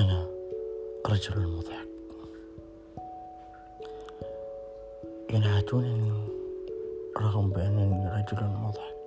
أنا رجل مضحك. ينعتونني رغم بأنني رجل مضحك.